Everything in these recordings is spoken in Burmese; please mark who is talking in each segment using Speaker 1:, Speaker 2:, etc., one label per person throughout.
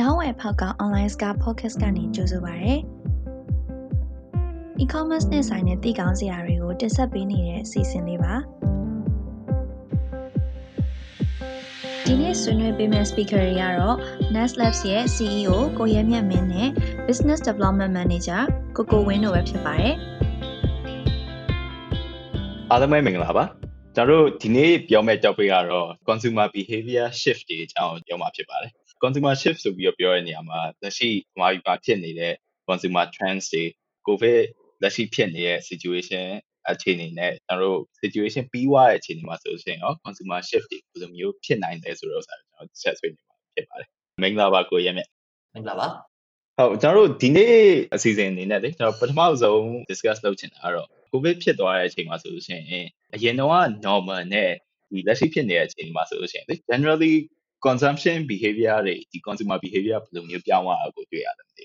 Speaker 1: ရောင်းဝယ်ဖောက်က online စကား podcast ကနေကြိုဆိုပါရစေ။ e-commerce နဲ့ဆိုင်တဲ့တည်ကောင်းစရာတွေကိုတင်ဆက်ပေးနေတဲ့အစီအစဉ်လေးပါ။ဒီနေ့ဆွေးနွေးပေးမယ့် speaker တွေကတော့ Nest Labs ရဲ့ CEO ကိုရဲမြတ်မင်းနဲ့ Business Development Manager ကိုကိုဝင်းတို့ပဲဖြစ်ပါတယ်။
Speaker 2: အားလုံးပဲမင်္ဂလာပါ။ကျွန်တော်တို့ဒီနေ့ပြောမယ့် topic ကတော့ consumer behavior shift တွေအကြောင်းပြောမှာဖြစ်ပါတယ် consumer shift ဆိုပြီးတော့ပြောတဲ့နေရာမှာလက်ရှိမြန်မာပြည်မှာဖြစ်နေတဲ့ consumer trends တွေ covid လက်ရှိဖြစ်နေတဲ့ situation အခြေအနေနဲ့ကျွန်တော်တို့ situation ပြီးသွားတဲ့အခြေအနေမှာဆိုရင်ရော consumer shift တွေဘယ်လိုမျိုးဖြစ်နိုင်လဲဆိုတော့ကျွန်တော်ဆက်ဆွေးနွေးမှာဖြစ်ပါတယ်မင်္ဂလာပါကိုရဲမြတ်
Speaker 3: မင်္ဂလာပါ
Speaker 2: ဟုတ်ကျွန်တော်တို့ဒီနေ့အစီအစဉ်အနေနဲ့လေကျွန်တော်ပထမဆုံး discuss လုပ်ချင်တာကတော့ covid ဖြစ်သွားတဲ့အချိန်မှာဆိုလို့ရှိရင်အရင်တော့ normal နဲ့ဒီလက်ရှိဖြစ်နေတဲ့အချိန်မှာဆိုလို့ရှိရင်လေ generally consumption behavior တွေဒီ consumer behavior ဘယ်လိုမျိုးပြောင်းသွားတာကိုတွေ့ရလဲမသိ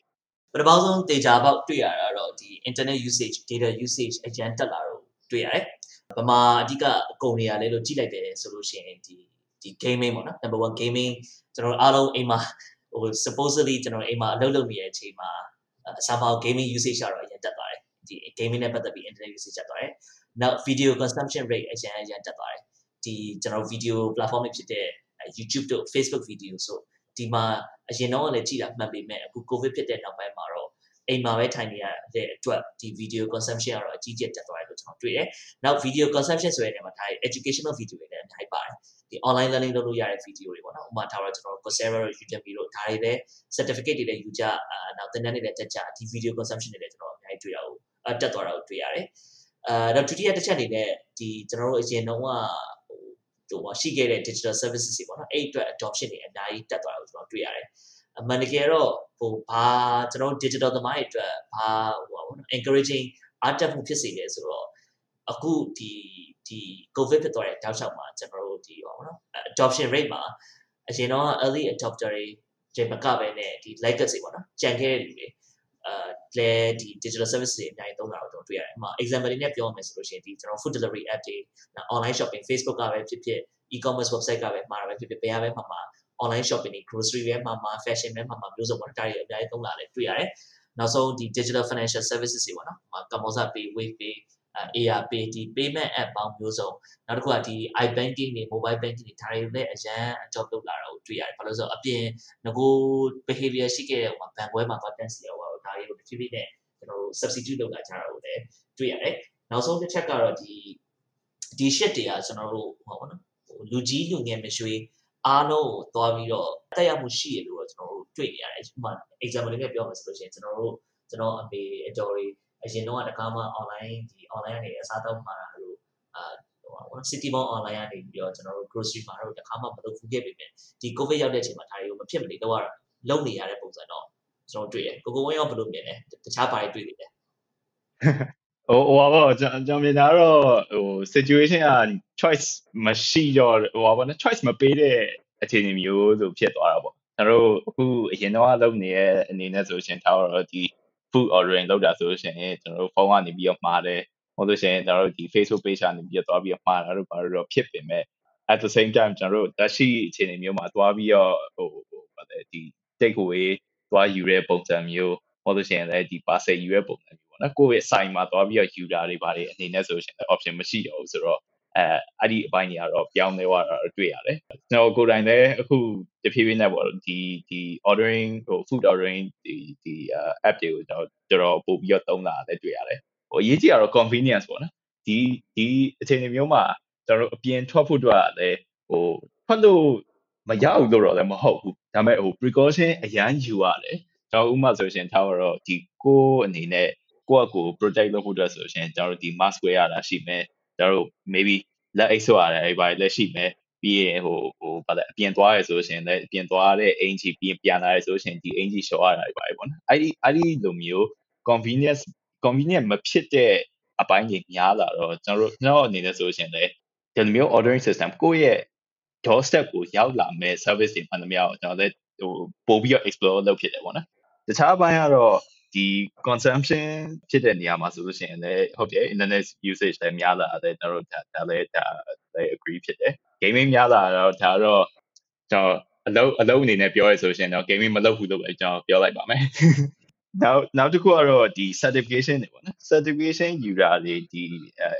Speaker 3: ပထမဆုံး data ပေါက်တွေ့ရတာတော့ဒီ internet usage data usage အကျန်းတက်လာတော့တွေ့ရတယ်။ဗမာအဓိကအကုန်နေရလဲလို့ကြည့်လိုက်တယ်ဆိုလို့ရှိရင်ဒီဒီ gaming ပေါ့နော် number 1 gaming ကျွန်တော်အားလုံးအိမ်မှာဟို supposedly ကျွန်တော်အိမ်မှာအလုပ်လုပ်နေတဲ့အချိန်မှာ somehow gaming usage ကတော့အရင်တက်သွားတယ်။ဒီ gaming နဲ့ပတ်သက်ပြီး internet usage တက်သွားတယ်။ now video consumption rate အရင်အရင်တက်သွားတယ်။ဒီကျွန်တော် video platform ဖြစ်တဲ့ YouTube တို့ Facebook video ဆိုဒီမှာအရင်တော့လည်းကြည့်တာမှတ်ပေမဲ့အခု COVID ဖြစ်တဲ့နောက်ပိုင်းမှာတော့အိမ်မှာပဲထိုင်နေရတဲ့အတွက်ဒီ video consumption ကတော့အကြီးကျယ်တက်သွားတယ်လို့ကျွန်တော်တွေ့တယ်။နောက် video consumption ဆိုတဲ့နေရာမှာဒါ educational video တွေလည်းအများကြီးပါတယ်။ဒီ online learning လုပ်လို့ရတဲ့ video တွေပေါ့နော်။ဥပမာထားတော့ကျွန်တော် Coursera တို့ Udemy တို့ဒါတွေလည်း certificate တွေလည်းယူကြအာနောက်သင်တန်းတွေလည်းတက်ကြဒီ video consumption တွေလည်းကျွန်တော်အများကြီးတွေ့ရအောင်တက်သွားတာကိုတွေ့ရတယ်။အဲတော့ဒုတိယတစ်ချက်အနေနဲ့ဒီကျွန်တော်တို့အရင်တော့ ဟိုရှိခဲ့တဲ့ digital services တွေပေါ့နော်အဲ့အတွက် adoption တွေအများကြီးတက်သွားတာကိုကျွန်တော်တွေ့ရတယ်အမှန်တကယ်တော့ဟိုဘာကျွန်တော် digital သမားတွေအတွက်ဘာဟိုပေါ့နော် encouraging အားတက်မှုဖြစ်စေတယ်ဆိုတော့အခုဒီဒီ covid ဖြစ်သွားတဲ့တောက်လျှောက်မှာကျွန်တော်တို့ဒီဟောပေါ့နော် adoption rate မှာအရင်တော့ early adopter တွေဂျေမကပဲနဲ့ဒီ legacy ပေါ့နော်ကြံခဲ့တဲ့လူတွေ အာလဲဒီ digital service တွေအများကြီးသုံးတာတော့ကျွန်တော်တွေ့ရတယ်။ဥပမာ example လေးနဲ့ပြောမယ်ဆိုလို့ရှိရင်ဒီကျွန်တော် food delivery app တွေ online shopping Facebook ကပဲဖြစ်ဖြစ် e-commerce website ကပဲမှာတာပဲဖြစ်ဖြစ်ဘယ်ဟာပဲမှာမှာ online shopping တွေ grocery ပဲမှာမှာ fashion ပဲမှာမှာမျိုးစုံပေါ့ဒါတွေအများကြီးသုံးလာတယ်တွေ့ရတယ်။နောက်ဆုံးဒီ digital financial services တွေပေါ့နော်။ကမ္ဘောဇ pay, wave pay, ARP ဒီ payment app ပေါင်းမျိုးစုံနောက်တစ်ခုကဒီ i-banking တွေ mobile banking တွေဒါတွေလည်းအရန် adopt လုပ်လာတာကိုတွေ့ရတယ်။ဘာလို့လဲဆိုတော့အပြင်ငကို behavior ရှိခဲ့တဲ့ဟိုမှာဘဏ်ခွဲမှာသွားတန်းစီရဟို ဒါတွေကိုတစ်ဖြည်းဖြည်းနဲ့ကျွန်တော်တို့ substitute လုပ်လာကြတာကိုလည်းတွေ့ရတယ်။နောက်ဆုံးတစ်ချက်ကတော့ဒီဒီ shit တွေကကျွန်တော်တို့ဟောပါနော်လူကြီးလူငယ်မရွှေအားလုံးကိုသွားပြီးတော့တက်ရောက်မှုရှိရလို့တော့ကျွန်တော်တို့တွေ့နေရတယ်။ဥပမာ example လေးနဲ့ပြောမယ်ဆိုလို့ရှိရင်ကျွန်တော်တို့ကျွန်တော်အမေအတော်တွေအရင်တော့တကားမှ online ဒီ online ကနေအစားတောက်မှာလို့အာဟိုပါ city mall online ကနေပြီးတော့ကျွန်တော်တို့ grocery မှာတော့တခါမှမလုပ်ဘူးခဲ့ပေမဲ့ဒီ covid ရောက်တဲ့အချိန်မှာဒါတွေကိုမဖြစ်မနေတော့ရလုံနေရတဲ့ပုံစံတော့ ကျွန်တော်တွေ့တယ်ကိုကိုဝင်းရောဘယ်လိုမြင်လဲတခြားဘာတွေတွေ့နေလဲ
Speaker 2: ဟိုဟိုပါကျွန်တော်မြင်တာတော့ဟို situation က choice မရှိတော့ဟိုပါနော် choice မပေးတဲ့အခြေအနေမျိုးဆိုဖြစ်သွားတာပေါ့ကျွန်တော်တို့အခုအရင်တော့လုပ်နေတဲ့အနေနဲ့ဆိုရှင်ထားတော့ဒီ food ordering လုပ်တာဆိုလို့ရှိရင်ကျွန်တော်တို့ဖုန်းကနေပြီးတော့မှားတယ်ဟိုလို့ရှိရင်ကျွန်တော်တို့ဒီ Facebook page ကနေပြီးတော့သွားပြီးတော့မှားတာတို့ဘာလို့တော့ဖြစ်ပင်မဲ့ at the same time ကျွန်တော်တို့တက်ရှိအခြေအနေမျိုးမှာသွားပြီးတော့ဟိုဟိုပါတယ်ဒီ take away သွားယူတဲ့ပုံစံမျိုးဟောလို့ရှိရင်လည်းဒီ parcel ယူတဲ့ပုံစံမျိုးပေါ့နော်ကိုယ့်ရဲ့ site မှာသွားပြီးတော့ယူတာတွေပါတယ်အနေနဲ့ဆိုရှင် option မရှိတော့ဘူးဆိုတော့အဲအဲ့ဒီအပိုင်းတွေကတော့ပြောင်းလဲသွားတာတွေ့ရတယ်ကျွန်တော်ကိုယ်တိုင်လည်းအခုတဖြည်းဖြည်းနဲ့ပေါ့ဒီဒီ ordering ဟို food ordering ဒီဒီ app တွေကိုကျွန်တော်တော်တော်ပို့ပြီးတော့သုံးလာတယ်တွေ့ရတယ်ဟိုအရေးကြီးတာတော့ convenience ပေါ့နော်ဒီဒီအခြေအနေမျိုးမှာကျွန်တော်တို့အပြင်ထွက်ဖို့အတွက်လည်းဟိုထွက်လို့မရဘူးလို့တော့လည်းမဟုတ်ဘူး ဒါပေမဲ့ဟို precaution အရန်ယူရတယ်ကျွန်တော်ဥပမာဆိုရှင်ထားတော့ဒီကိုအနေနဲ့ကိုယ့်အကို protect လုပ်ဖို့အတွက်ဆိုရှင်ကျွန်တော်တို့ဒီ mask ဝယ်ရတာရှိမယ်ကျွန်တော်တို့ maybe လက်အိတ်ဆွရတယ်အဲ့ဘာလက်ရှိမယ်ပြီးရင်ဟိုဟိုဗာလဲအပြင်သွားရဆိုရှင်လည်းအပြင်သွားတဲ့အင်ဂျီပြီးပြန်လာရဆိုရှင်ဒီအင်ဂျီရှော့ရတာပဲပေါ့နော်အဲ့ဒီအဲ့ဒီလိုမျိုး convenience convenient မဖြစ်တဲ့အပိုင်းတွေများလာတော့ကျွန်တော်တို့ကျွန်တော်အနေနဲ့ဆိုရှင်လည်းဒီလိုမျိုး ordering system ကိုယ့်ရဲ့ doorstep ကိုရောက်လာမဲ့ service တွေမှန်သမျှကိုကျွန်တော်လည်းဟိုပို့ပြီးတော့ explore လုပ်ဖြစ်တယ်ပေါ့နော်တခြားဘက်ကတော့ဒီ consumption ဖြစ်တဲ့နေရာမှာဆိုလို့ရှိရင်လည်းဟုတ်တယ် internet usage လည်းများလာတယ်ကျွန်တော်တို့ဒါလည်းဒါလည်း agree ဖြစ်တယ် gaming များလာတော့ဒါတော့ကျွန်တော်အလုံးအလုံးအနေနဲ့ပြောရဆိုရှင်တော့ gaming မလုပ်ဘူးလို့ပဲကျွန်တော်ပြောလိုက်ပါမယ်နောက်နောက်တစ်ခုကတော့ဒီ certification တွေပေါ့နော် certification ယူတာတွေဒီ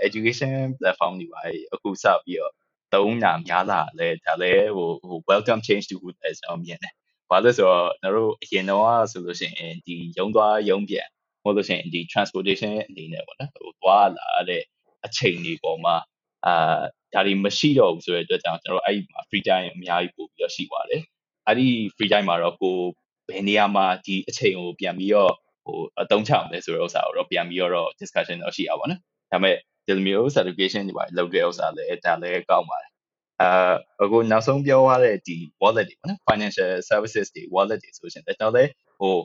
Speaker 2: education platform တွေပါအခုစပြီးတော့ သုံးတာများလာလဲဒါလဲဟိုဟို welcome change to good အဲကျွန်တော်မြင်တယ်ဘာလို့ဆိုတော့ကျွန်တော်တို့အရင်တော့ဆိုလို့ရှိရင်ဒီရုံသွားရုံပြန်ဟိုလို့ရှိရင်ဒီ transportation အနေနဲ့ပေါ့နော်ဟိုသွားလာတဲ့အချိန်တွေပေါ်မှာအာဒါတွေမရှိတော့ဘူးဆိုတဲ့အတွက်ကြောင့်ကျွန်တော်အဲ့ဒီမှာ free time အများကြီးပို့ပြီးတော့ရှိပါတယ်အဲ့ဒီ free time မှာတော့ကိုဘယ်နေရာမှာဒီအချိန်ကိုပြန်ပြီးတော့ဟိုအသုံးချအောင်လဲဆိုတဲ့ဥစ္စာကိုတော့ပြန်ပြီးတော့ discussion တော့ရှိအောင်ပါနော်ဒါပေမဲ့ ဒီလိုမျိုး certification တွေပါလုပ်တဲ့ဥစ္စာလည်းဒါလည်းကောင်းပါတယ်အာအခုနောက်ဆုံးပြောရတဲ့ဒီ wallet တွေပေါ့နော် financial services တွေ wallet တွေဆိုရှင်ကျွန်တော်လည်းဟို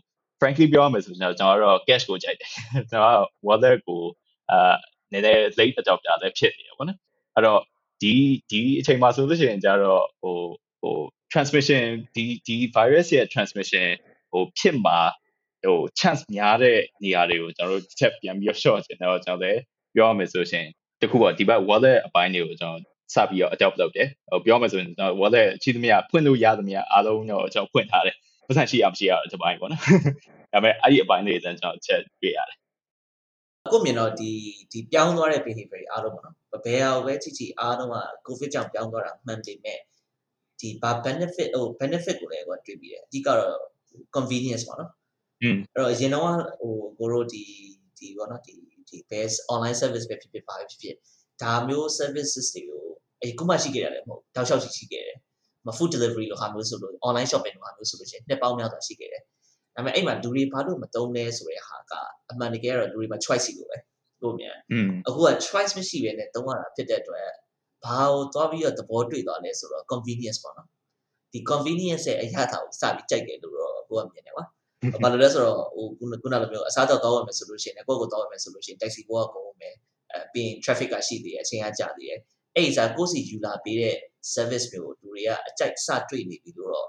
Speaker 2: frankly ပြောရမယ်ဆိုရင်ကျွန်တော်တော့ cash ကိုကြိုက်တယ်ကျွန်တော် wallet ကိုအာနည်းနည်း late adopter လည်းဖြစ်နေရပါတော့အဲ့တော့ဒီဒီအချိန်မှာဆိုလို့ရှိရင်ကြတော့ဟိုဟို transmission ဒီဒီ virus ရဲ့ transmission ဟိုဖြစ်မှာဟို chance များတဲ့နေရာတွေကိုကျွန်တော်တို့တစ်ချက်ပြန်ပြီး short ချင်တော့ကျွန်တော်လည်း ပြောရမယ်ဆိုရှင်တခုပေါ့ဒီဘက် wallet အပိုင်းတွေကိုကျွန်တော်စပြီးတော့ adopt လုပ်တယ်ဟိုပြောမယ်ဆိုရင်ကျွန်တော် wallet အချိသမျှဖွင့်လို့ရသမျှအားလုံးတော့ကျွန်တော်ဖွင့်ထားတယ်ပတ်စံရှိအောင်ရှိရတော့ဒီပိုင်းပေါ့နော်ဒါပေမဲ့အဲ့ဒီအပိုင်းလေးကျွန်တော်ချက်တွေ့ရတယ်
Speaker 3: အခုမြင်တော့ဒီဒီပြောင်းသွားတဲ့ behavior အားလုံးပေါ့နော်ဘယ်ဟာပဲချီချီအားလုံးက covid ကြောင့်ပြောင်းသွားတာမှန်ပေမဲ့ဒီဘာ benefit ဟို benefit ကိုလည်းကွာတွေ့ပြီးတယ်အဓိကတော့ convenience ပေါ့နော်
Speaker 2: อืม
Speaker 3: အဲ့တော့အရင်တော့ဟိုကိုတို့ဒီဒီပေါ့နော်ဒီ ဒီ base online service ပဲဖြစ်ဖြစ်ပါပဲဖြစ်ဖြစ်ဒါမျိုး services တွေကိုအခုမှရှိခဲ့တယ်လည်းမဟုတ်တောက်လျှောက်ရှိရှိခဲ့တယ်မ food delivery လို့ဟာမျိုးဆိုလို့ online shopping လို့ဟာမျိုးဆိုလို့ရှိရင်နှစ်ပေါင်းများစွာရှိခဲ့တယ်ဒါပေမဲ့အဲ့မှာလူတွေဘာလို့မသုံးလဲဆိုတဲ့ဟာကအမှန်တကယ်တော့လူတွေမှာ choice ရှိလို့ပဲလို့မြန်အခုက choice မရှိဘဲနဲ့သုံးရတာဖြစ်တဲ့အတွက်ဘာကိုသွားပြီးတော့သဘောတွေ့သွားလဲဆိုတော့ convenience ပေါ့နော်ဒီ convenience ရဲ့အရာတာကိုစပြီးကြိုက်တယ်လို့တော့ကိုကမြင်တယ်ကွာ ဘာလို့လဲဆိုတော့ဟိုခုနကလိုမျိုးအစားတော့တောင်းရမယ်ဆိုလို့ရှိရင်ကိုယ့်ကိုတောင်းရမယ်ဆိုလို့ရှိရင် taxi ဘောကကုန်မယ်အဲပြီးရင် traffic ကရှိသေးတယ်အချိန်ကကြာသေးတယ်အဲ့ဒီစားကိုယ့်စီယူလာပေးတဲ့ service မျိုးကိုလူတွေကအကြိုက်စတွေ့နေပြီလို့တော့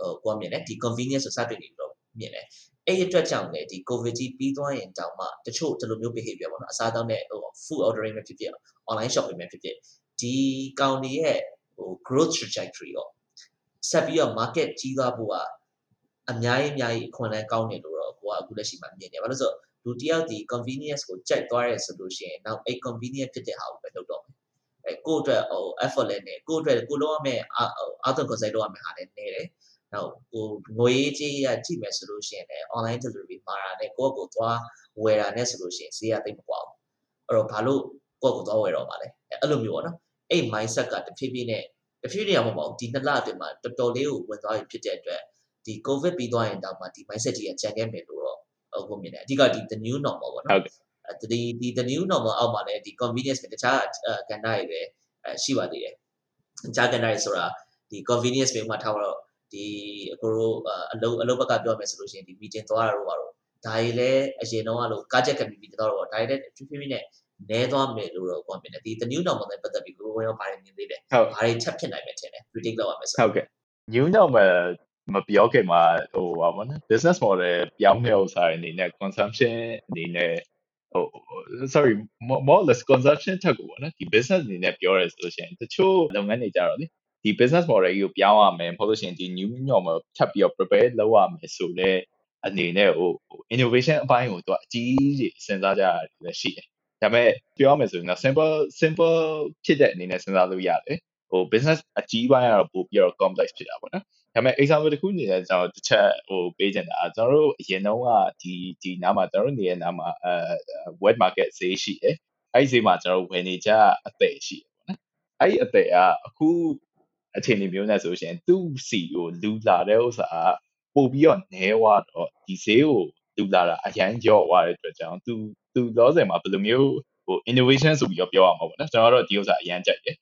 Speaker 3: ဟိုကိုကမြင်တယ်ဒီ convenience ဆိုစတွေ့နေပြီလို့မြင်တယ်အဲ့ဒီအတွက်ကြောင့်လေဒီ covid ကြီးပြီးသွားရင်တောင်မှတချို့ဒီလိုမျိုး behavior ပေါ့နော်အစားအသောက်နဲ့ဟို food ordering ပဲဖြစ်ဖြစ် online shopping ပဲဖြစ်ဖြစ်ဒီကောင်တွေရဲ့ဟို growth trajectory ရောဆက်ပြီးတော့ market ကြီးသွားဖို့က အများကြီးအများကြီးအခွင့်အလမ်းကောင်းတယ်လို့တော့ကိုကအခုလက်ရှိမှာမြင်တယ်ဘာလို့ဆိုလူတယောက်ဒီ convenience ကိုကြိုက်သွားရဲဆိုလို့ရှိရင်နောက်အဲ့ convenience ဖြစ်တဲ့ဟာကိုပဲလုပ်တော့မယ်အဲကိုယ့်အတွက်ဟို effort လည်းနေကိုယ့်အတွက်ကိုလုံးရမယ်အာသွန် concept လုပ်ရမယ်ဟာလည်းနေတယ်နောက်ဟိုငွေကြီးရကြည့်မယ်ဆိုလို့ရှိရင်လည်း online delivery မှာတာနဲ့ကိုယ့်ကိုသွားဝယ်တာနဲ့ဆိုလို့ရှိရင်ဈေးကသိပ်မကွာဘူးအဲ့တော့ဘာလို့ကိုယ့်ကိုသွားဝယ်တော့မှာလဲအဲ့လိုမျိုးပေါ့နော်အဲ့ mindset ကတဖြည်းဖြည်းနဲ့တဖြည်းဖြည်းရမှာမဟုတ်ဒီနှစ်လအတွင်းမှာတော်တော်လေးကိုဝင်သွားပြီဖြစ်တဲ့အတွက် ဒီ covid ပြီးသွားရင်တော့မှဒီ mindset ကြီးကကြံခဲ့မယ်လို့တော့ဟုတ်မြင်တယ်အဓိကဒီ the new normal ပေါ့နော်ဟုတ်ဒီဒီ the new normal အောက်မှာလည်းဒီ convenience ပဲတခြားကဏ္ဍတွေလည်းရှိပါသေးတယ်တခြားကဏ္ဍတွေဆိုတာဒီ convenience ပဲမှထားတော့ဒီအကိုတို့အလုပ်အလုပ်ဘက်ကပြောမယ်ဆိုလို့ရှိရင်ဒီ meeting သွားတာတော့ပါတော့ဒါကြီးလည်းအရင်တော့လို့ကားချက်က meeting သွားတော့ဒါကြီးလည်းဖြည်းဖြည်းနဲ့နဲသွားမယ်လို့တော့ပြောမြင်တယ်ဒီ the new normal နဲ့ပတ်သက်ပြီးကိုယ်ရောဘာတွေမြင်သေးလဲဘာတွေချက်ဖြစ်နိုင်မယ်ထင်တယ် predict လုပ်ရမယ်ဆို
Speaker 2: ဟုတ်ကဲ့ new normal မပြောခင်မှာဟိုပါဘောနော် business model ပြောင်းတဲ့ဥစ္စာအနေနဲ့ consumption အနေနဲ့ဟို sorry more less consumption ထက်ကိုပေါ့နော်ဒီ business အနေနဲ့ပြောရဲဆိုလို့ရှိရင်တချို့လုပ်ငန်းတွေကြတော့လေဒီ business model ကြီးကိုပြောင်းရမယ်မဟုတ်လို့ရှိရင်ဒီ new normal ထပ်ပြီးတော့ prepare လုပ်ရမယ်ဆိုတော့အနေနဲ့ဟို innovation အပိုင်းကိုသူအကြီးကြီးစဉ်းစားကြရတယ်ရှိတယ်ဒါပေမဲ့ပြောရမယ်ဆိုရင်တော့ simple simple ဖြစ်တဲ့အနေနဲ့စဉ်းစားလို့ရတယ် ဟို business အကြီးပိုင်းကတော့ပို့ပြီးတော့ complex ဖြစ်တာပေါ့နော်ဒါပေမဲ့ example တစ်ခုအနေနဲ့ကျွန်တော်တစ်ချက်ဟိုပေးချင်တာကျွန်တော်တို့အရင်တုန်းကဒီဒီနားမှာကျွန်တော်တို့နေရာနားမှာအဲ web market ဈေးရှိတယ်အဲ့ဒီဈေးမှာကျွန်တော်တို့ဝယ်နေကြအသေးရှိတယ်ပေါ့နော်အဲ့ဒီအသေးကအခုအခြေအနေမျိုးနဲ့ဆိုရှင်သူ့စီကိုလူလာတဲ့ဥစ္စာပို့ပြီးတော့နဲသွားတော့ဒီဈေးကိုလူလာတာအရန်ကြော့သွားတဲ့အတွက်ကြောင့်သူသူလောဆယ်မှာဘယ်လိုမျိုးဟို innovation ဆိုပြီးတော့ပြောရမှာပေါ့နော်ကျွန်တော်တို့ဒီဥစ္စာအရန်ကြိုက်တယ်ဟာ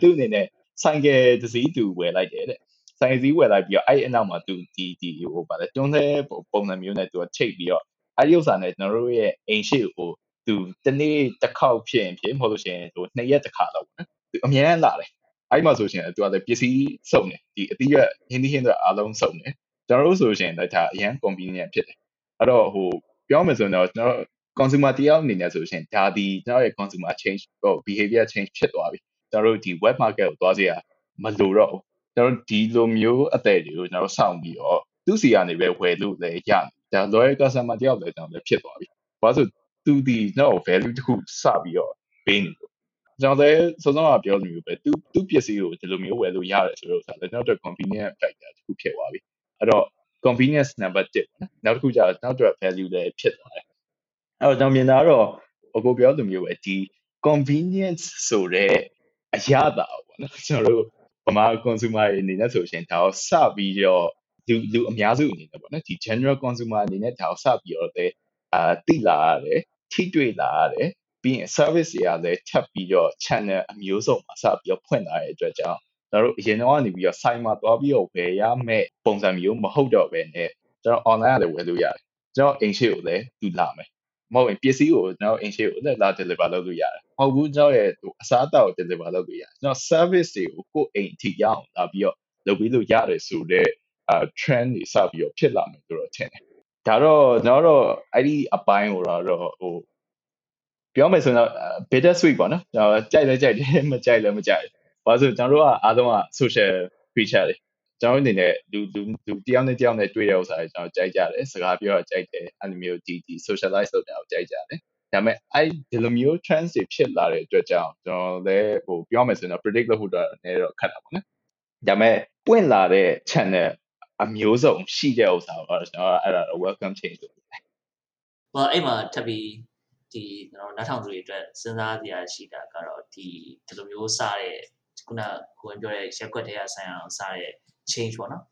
Speaker 2: သူ့အနေနဲ့ဆိုင်ကယ်တစ်စီးသူဝယ်လိုက်တယ်တဲ့ဆိုင်စည်းဝယ်လိုက်ပြီးတော့အဲ့အနောက်မှာသူဒီဒီဟိုဗါလဲတွန်းတဲ့ပုံစံမျိုးနဲ့သူကချိတ်ပြီးတော့အဲ့ဒီဥစ္စာနဲ့ကျွန်တော်တို့ရဲ့အိမ်ရှိကိုသူတနေ့တစ်ခေါက်ဖြစ်ရင်ဖြစ်မဟုတ်လို့ရှိရင်ဟိုနှစ်ရက်တစ်ခါလောက်ပေါ့နော်သူအများကြီးလာတယ်အဲ့မှာဆိုရှင်သူကလည်းပစ္စည်းစုံတယ်ဒီအတိရဟင်းသီးဟင်းတွေအားလုံးစုံတယ်ကျွန်တော်တို့ဆိုရှင်လည်းဒါအရန် convenient ဖြစ်တယ်အဲ့တော့ဟိုပြောမယ်ဆိုရင်တော့ကျွန်တော် consumer တယောက်အနေနဲ့ဆိုရှင်ဒါဒီကျွန်တော်ရဲ့ consumer change ဟို behavior change ဖြစ်သွားပြီ ကျွန်တော်တို့ဒီ web market ကိုသွားစီရမလိုတော့ဘူးကျွန်တော်ဒီလိုမျိုးအသက်တွေကိုကျွန်တော်စောင့်ပြီးတော့သူ့စီကနေပဲဝယ်လို့လည်းရတယ်ဒါ loyal customer တယောက်လည်းကျွန်တော်လည်းဖြစ်သွားပြီဘာလို့သူဒီတော့ value တစ်ခုစပြီးတော့ပေးနေလို့ကျွန်တော်လည်းစောစောကပြောလိုမျိုးပဲသူသူပစ္စည်းကိုဒီလိုမျိုးဝယ်လို့ရတယ်ဆိုတော့ဆိုတော့ကျွန်တော်တို့ convenient factor တစ်ခုဖြစ်သွားပြီအဲ့တော့ convenience number 1ပေါ့နော်နောက်တစ်ခုကျတော့နောက်တော့ value လည်းဖြစ်သွားတယ်အဲ့တော့ကျွန်တော်မြင်တာကတော့အကိုပြောလိုမျိုးပဲဒီ convenience ဆိုတဲ့ အရသာပေါ့နော်ကျွန်တော်တို့ဗမာ consumer တွေအနေနဲ့ဆိုရှင်ဒါကိုစပြီးတော့လူလူအများစုအနေနဲ့ပေါ့နော်ဒီ general consumer အနေနဲ့ဒါကိုစပြီးတော့လည်းအာတိလာရတယ်ထိတွေ့လာရတယ်ပြီးရင် service တွေကလည်းထပ်ပြီးတော့ channel အမျိုးစုံမှာစပြီးတော့ဖွင့်လာတဲ့အတွက်ကြောင့်ကျွန်တော်တို့အရင်တော့ကနေပြီးတော့ site မှာသွားပြီးတော့ဝယ်ရမယ့်ပုံစံမျိုးမဟုတ်တော့ဘဲနဲ့ကျွန်တော် online ကလည်းဝယ်လို့ရတယ်ကျွန်တော်အိမ်ရှိကိုလည်းသူလာမယ် မဟုတ်ရင်ပစ္စည်းကိုကျွန်တော်အိမ်ရှိကိုလည်းလာ deliver လုပ်လို့ရတယ်မဟုတ်ဘူးကျွန်တော်ရဲ့ဟိုအစားအသောက်ကို deliver လုပ်လို့ရတယ်ကျွန်တော် service တွေကိုကိုယ့်အိမ်အထိရအောင်လာပြီးတော့လုပ်ပြီးလို့ရတယ်ဆိုတော့အာ trend တွေစပြီးတော့ဖြစ်လာမယ်ဆိုတော့ထင်တယ်ဒါတော့ကျွန်တော်တို့အဲ့ဒီအပိုင်းကိုတော့ဟိုပြောမယ်ဆိုတော့ bitter sweet ပေါ့နော်ကျွန်တော်ကြိုက်လဲကြိုက်တယ်မကြိုက်လဲမကြိုက်ဘူးဘာလို့ဆိုကျွန်တော်တို့ကအားလုံးက social creature တွေ ကျွန်တော်အနေနဲ့လူလူလူတယောက်နဲ့တယောက်နဲ့တွေ့တဲ့ဥစ္စာတွေကျွန်တော်ကြိုက်ကြတယ်စကားပြောတာကြိုက်တယ်အဲ့လိုမျိုးဒီဒီ socialize လုပ်တာကိုကြိုက်ကြတယ်ဒါပေမဲ့အဲ့ဒီလိုမျိုး trends တွေဖြစ်လာတဲ့အတွက်ကြောင့်ကျွန်တော်လည်းဟိုပြောမယ်ဆိုရင်တော့ predict လုပ်ဖို့တော့နည်းတော့ခက်တာပေါ့နော်ဒါပေမဲ့ပွင့်လာတဲ့ channel အမျိုးစုံရှိတဲ့ဥစ္စာကိုတော့ကျွန်တော်အဲ့ဒါ welcome change လို့
Speaker 3: ဟောအဲ့မှာထပ်ပြီးဒီကျွန်တော်နောက်ထောင်သူတွေအတွက်စဉ်းစားစရာရှိတာကတော့ဒီဒီလိုမျိုးစတဲ့ခုနကိုဝင်ပြောတဲ့ရက်ွက်တွေကဆိုင်အောင်စတဲ့ change ပေါ့နော်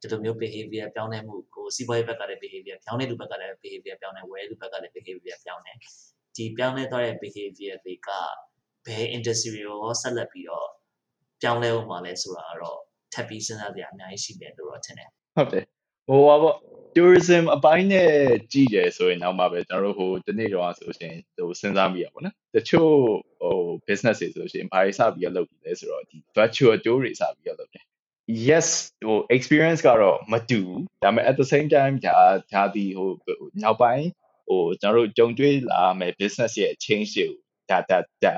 Speaker 3: ဒီလိုမျိုး behavior ပြောင်းလဲမှုကိုစီးပွားရေးဘက်ကလည်း behavior ပြောင်းလဲလူဘက်ကလည်း behavior ပြောင်းလဲဝယ်လူဘက်ကလည်း behavior ပြောင်းလဲဒီပြောင်းလဲသွားတဲ့ behavior တွေကဘယ် industry ရောဆက်လက်ပြီးတော့ပြောင်းလဲဦးမှာလဲဆိုတာကတော့ထပ်ပြီးစဉ်းစားစရာအများကြီးရှိတယ်လို့တော့ထင်တယ်
Speaker 2: ဟုတ်တယ်ဟိုပါပေါ့ tourism အပိုင်းနဲ့ကြည့်တယ်ဆိုရင်တော့မှပဲကျွန်တော်တို့ဟိုဒီနေ့တော့ဆိုရှင်ဟိုစဉ်းစားမိရပါဘောနော်တချို့ဟို business တွေဆိုရှင်ဘာတွေစပြီးတော့လုပ်ပြီးလဲဆိုတော့ဒီ virtual tour တွေစပြီးတော့လုပ်တယ် yes ဟို experience ကတော့မတူဘူးဒါပေမဲ့ at the same time ဒါဒါဒီဟိုနောက်ပိုင်းဟိုကျွန်တော်တို့ကြုံတွေ့လာမယ် business ရဲ့ change တွေကိုဒါဒါဒါ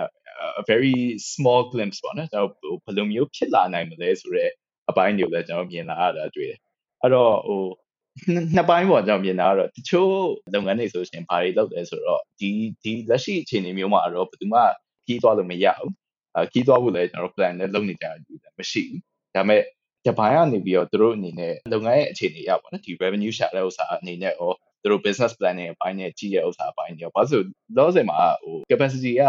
Speaker 2: a very small glimpse ပေါ့နော်ကျွန်တော်ဘယ်လိုမျိုးဖြစ်လာနိုင်မလဲဆိုတော့အပိုင်းတွေကိုလည်းကျွန်တော်မြင်လာရတာတွေ့တယ်အဲ့တော့ဟိုနှစ်ပိုင်းပေါ့ကျွန်တော်မြင်တာကတော့တချို့လုပ်ငန်းတွေဆိုရှင်ဘာတွေလုပ်လဲဆိုတော့ဒီဒီလက်ရှိအခြေအနေမျိုးမှာတော့ဘယ်သူမှကြီးသွားလို့မရဘူးအကြီးသွားဖို့လည်းကျွန်တော် plan နဲ့လုပ်နေကြတယ်မရှိဘူး ဒါပေမဲ့ဂျပန်ကနေပြီးတော့သူတို့အနေနဲ့လုပ်ငန်းရဲ့အခြေအနေရပါတော့ဒီ revenue share တဲ့ဥစ္စာအနေနဲ့ရောသူတို့ business planning အပိုင်းနဲ့ကြီးတဲ့ဥစ္စာအပိုင်းတွေရောဘာလို့လောဆယ်မှာဟို capacity က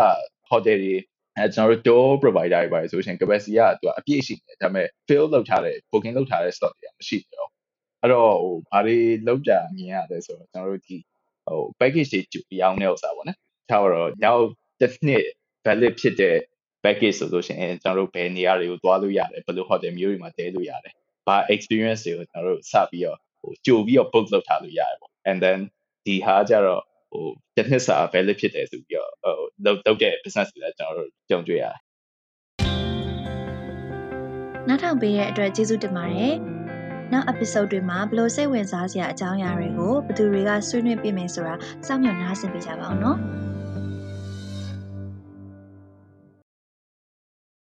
Speaker 2: hotel တွေအဲကျွန်တော်တို့ tour provider တွေပါဆိုရှင် capacity ကသူကအပြည့်ရှိတယ်ဒါပေမဲ့ fill လုပ်ထားတဲ့ booking လုပ်ထားတဲ့ slot တွေကမရှိတော့အဲ့တော့ဟိုဘာတွေလောက်ကြမြင်ရတယ်ဆိုတော့ကျွန်တော်တို့ဒီဟို package တွေကြည့်ရောင်းတဲ့ဥစ္စာပေါ့နော်ထားတော့နောက်တစ်နှစ် valid ဖြစ်တဲ့ package ဆိုလို့ရှိရင်ကျွန်တော်တို့ဘယ်နေရာတွေကိုသွားလို့ရတယ်ဘယ်လို hotel မျိုးတွေမှာတည်လို့ရတယ်ဘာ experience တွေကိုကျွန်တော်တို့စပြီးတော့ဟိုကြိုပြီးတော့ book လုပ်ထားလို့ရတယ်ပေါ့ and then ဒီဟာကြတော့ဟိုတစ်နှစ်စာ valid ဖြစ်တယ်ဆိုပြီးတော့ဟိုလုပ်လုပ်တဲ့ business တွေလည်းကျွန်တော်တို့ကြုံတွေ့ရတယ်
Speaker 1: နောက်ထောင်ပေးတဲ့အတွက်ကျေးဇူးတင်ပါတယ်နောက် episode တွေမှာဘယ်လိုစိတ်ဝင်စားစရာအကြောင်းအရာတွေကိုဘယ်သူတွေကဆွေးနွေးပြမယ်ဆိုတာစောင့်မျှော်နားဆင်ပေးကြပါအောင်နော်